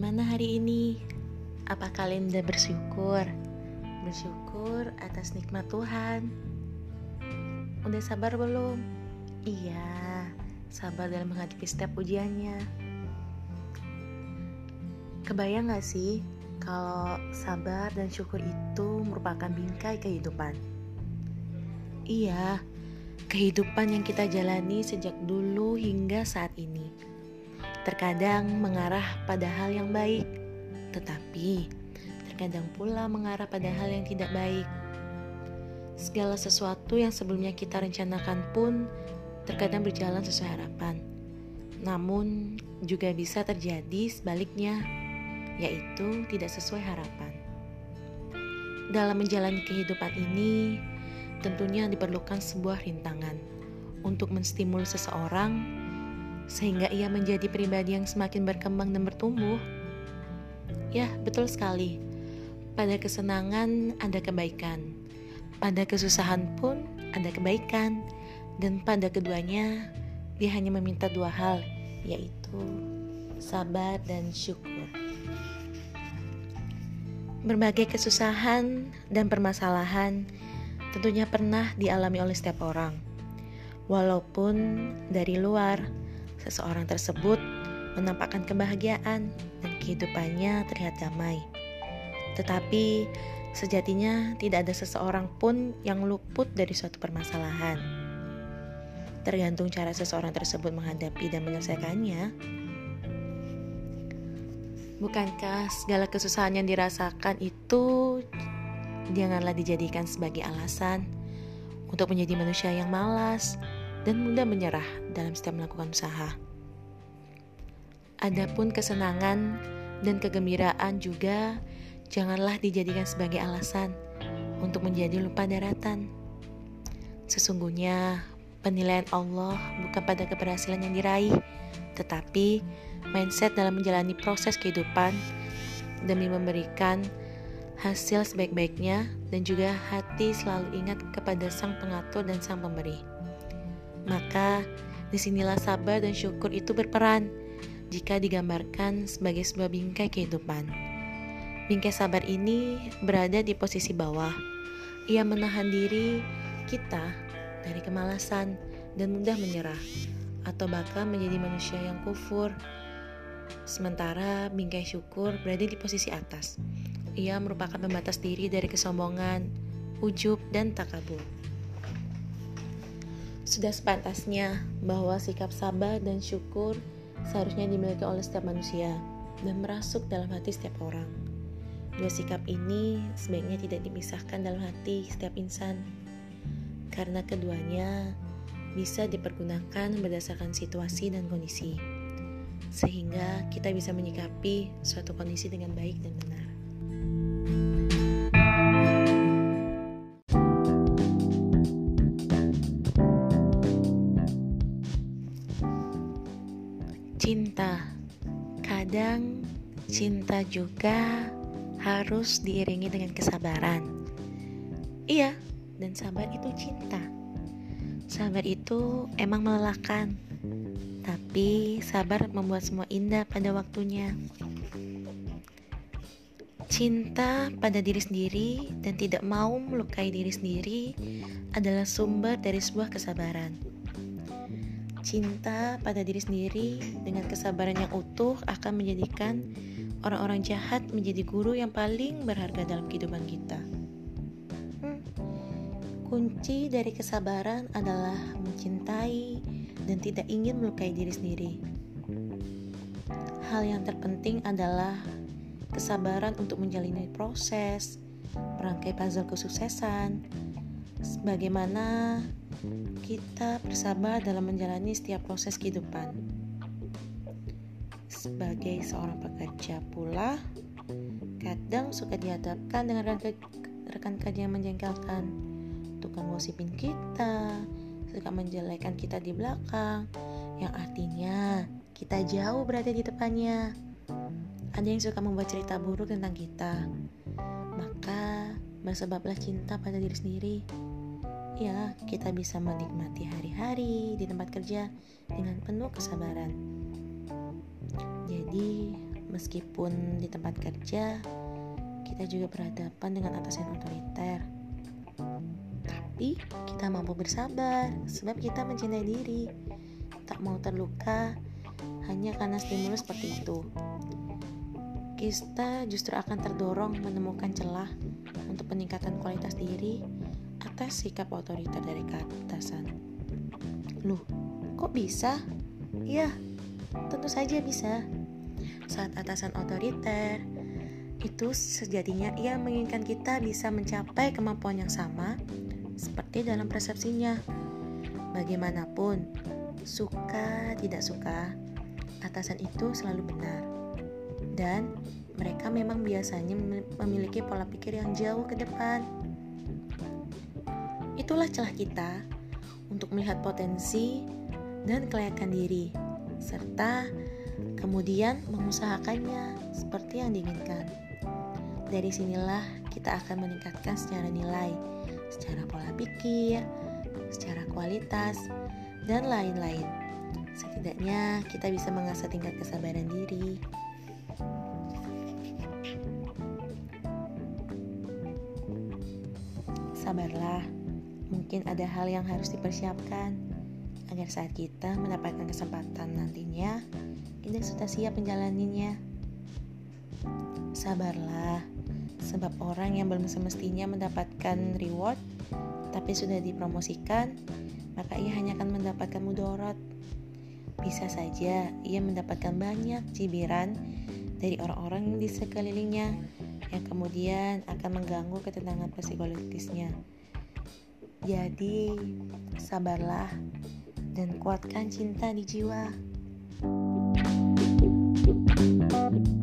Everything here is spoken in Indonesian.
Gimana hari ini? Apa kalian udah bersyukur? Bersyukur atas nikmat Tuhan. Udah sabar belum? Iya, sabar dalam menghadapi setiap ujiannya. Kebayang gak sih kalau sabar dan syukur itu merupakan bingkai kehidupan? Iya, kehidupan yang kita jalani sejak dulu hingga saat ini terkadang mengarah pada hal yang baik, tetapi terkadang pula mengarah pada hal yang tidak baik. Segala sesuatu yang sebelumnya kita rencanakan pun terkadang berjalan sesuai harapan, namun juga bisa terjadi sebaliknya, yaitu tidak sesuai harapan. Dalam menjalani kehidupan ini, tentunya diperlukan sebuah rintangan untuk menstimulus seseorang sehingga ia menjadi pribadi yang semakin berkembang dan bertumbuh. Ya, betul sekali. Pada kesenangan ada kebaikan, pada kesusahan pun ada kebaikan, dan pada keduanya dia hanya meminta dua hal, yaitu sabar dan syukur. Berbagai kesusahan dan permasalahan tentunya pernah dialami oleh setiap orang. Walaupun dari luar seseorang tersebut menampakkan kebahagiaan dan kehidupannya terlihat damai. Tetapi sejatinya tidak ada seseorang pun yang luput dari suatu permasalahan. Tergantung cara seseorang tersebut menghadapi dan menyelesaikannya. Bukankah segala kesusahan yang dirasakan itu janganlah dijadikan sebagai alasan untuk menjadi manusia yang malas, dan mudah menyerah dalam setiap melakukan usaha. Adapun kesenangan dan kegembiraan juga janganlah dijadikan sebagai alasan untuk menjadi lupa daratan. Sesungguhnya penilaian Allah bukan pada keberhasilan yang diraih, tetapi mindset dalam menjalani proses kehidupan demi memberikan hasil sebaik-baiknya dan juga hati selalu ingat kepada sang pengatur dan sang pemberi. Maka di sinilah sabar dan syukur itu berperan jika digambarkan sebagai sebuah bingkai kehidupan. Bingkai sabar ini berada di posisi bawah. Ia menahan diri kita dari kemalasan dan mudah menyerah atau bahkan menjadi manusia yang kufur. Sementara bingkai syukur berada di posisi atas. Ia merupakan pembatas diri dari kesombongan, ujub, dan takabur. Sudah sepantasnya bahwa sikap sabar dan syukur seharusnya dimiliki oleh setiap manusia dan merasuk dalam hati setiap orang. Dua sikap ini sebaiknya tidak dipisahkan dalam hati setiap insan, karena keduanya bisa dipergunakan berdasarkan situasi dan kondisi, sehingga kita bisa menyikapi suatu kondisi dengan baik dan benar. Cinta kadang cinta juga harus diiringi dengan kesabaran. Iya, dan sabar itu cinta. Sabar itu emang melelahkan, tapi sabar membuat semua indah pada waktunya. Cinta pada diri sendiri dan tidak mau melukai diri sendiri adalah sumber dari sebuah kesabaran. Cinta pada diri sendiri dengan kesabaran yang utuh akan menjadikan orang-orang jahat menjadi guru yang paling berharga dalam kehidupan kita. Hmm. Kunci dari kesabaran adalah mencintai dan tidak ingin melukai diri sendiri. Hal yang terpenting adalah kesabaran untuk menjalani proses, merangkai puzzle kesuksesan, bagaimana kita bersabar dalam menjalani setiap proses kehidupan. Sebagai seorang pekerja pula, kadang suka dihadapkan dengan rekan kerja yang menjengkelkan, tukang gosipin kita, suka menjelekan kita di belakang, yang artinya kita jauh berada di depannya. Ada yang suka membuat cerita buruk tentang kita, maka bersebablah cinta pada diri sendiri ya kita bisa menikmati hari-hari di tempat kerja dengan penuh kesabaran. Jadi, meskipun di tempat kerja kita juga berhadapan dengan atasan otoriter. Tapi kita mampu bersabar sebab kita mencintai diri, tak mau terluka hanya karena stimulus seperti itu. Kita justru akan terdorong menemukan celah untuk peningkatan kualitas diri atas sikap otoriter dari atasan. Loh, kok bisa? Ya, tentu saja bisa. Saat atasan otoriter, itu sejatinya ia menginginkan kita bisa mencapai kemampuan yang sama seperti dalam persepsinya. Bagaimanapun, suka tidak suka, atasan itu selalu benar. Dan mereka memang biasanya memiliki pola pikir yang jauh ke depan. Itulah celah kita untuk melihat potensi dan kelayakan diri, serta kemudian mengusahakannya seperti yang diinginkan. Dari sinilah kita akan meningkatkan secara nilai, secara pola pikir, secara kualitas, dan lain-lain. Setidaknya kita bisa mengasah tingkat kesabaran diri. Sabarlah, mungkin ada hal yang harus dipersiapkan agar saat kita mendapatkan kesempatan nantinya, kita sudah siap menjalaninya. Sabarlah, sebab orang yang belum semestinya mendapatkan reward, tapi sudah dipromosikan, maka ia hanya akan mendapatkan mudorot. Bisa saja ia mendapatkan banyak cibiran dari orang-orang di sekelilingnya yang kemudian akan mengganggu ketenangan psikologisnya. Jadi, sabarlah dan kuatkan cinta di jiwa. thank you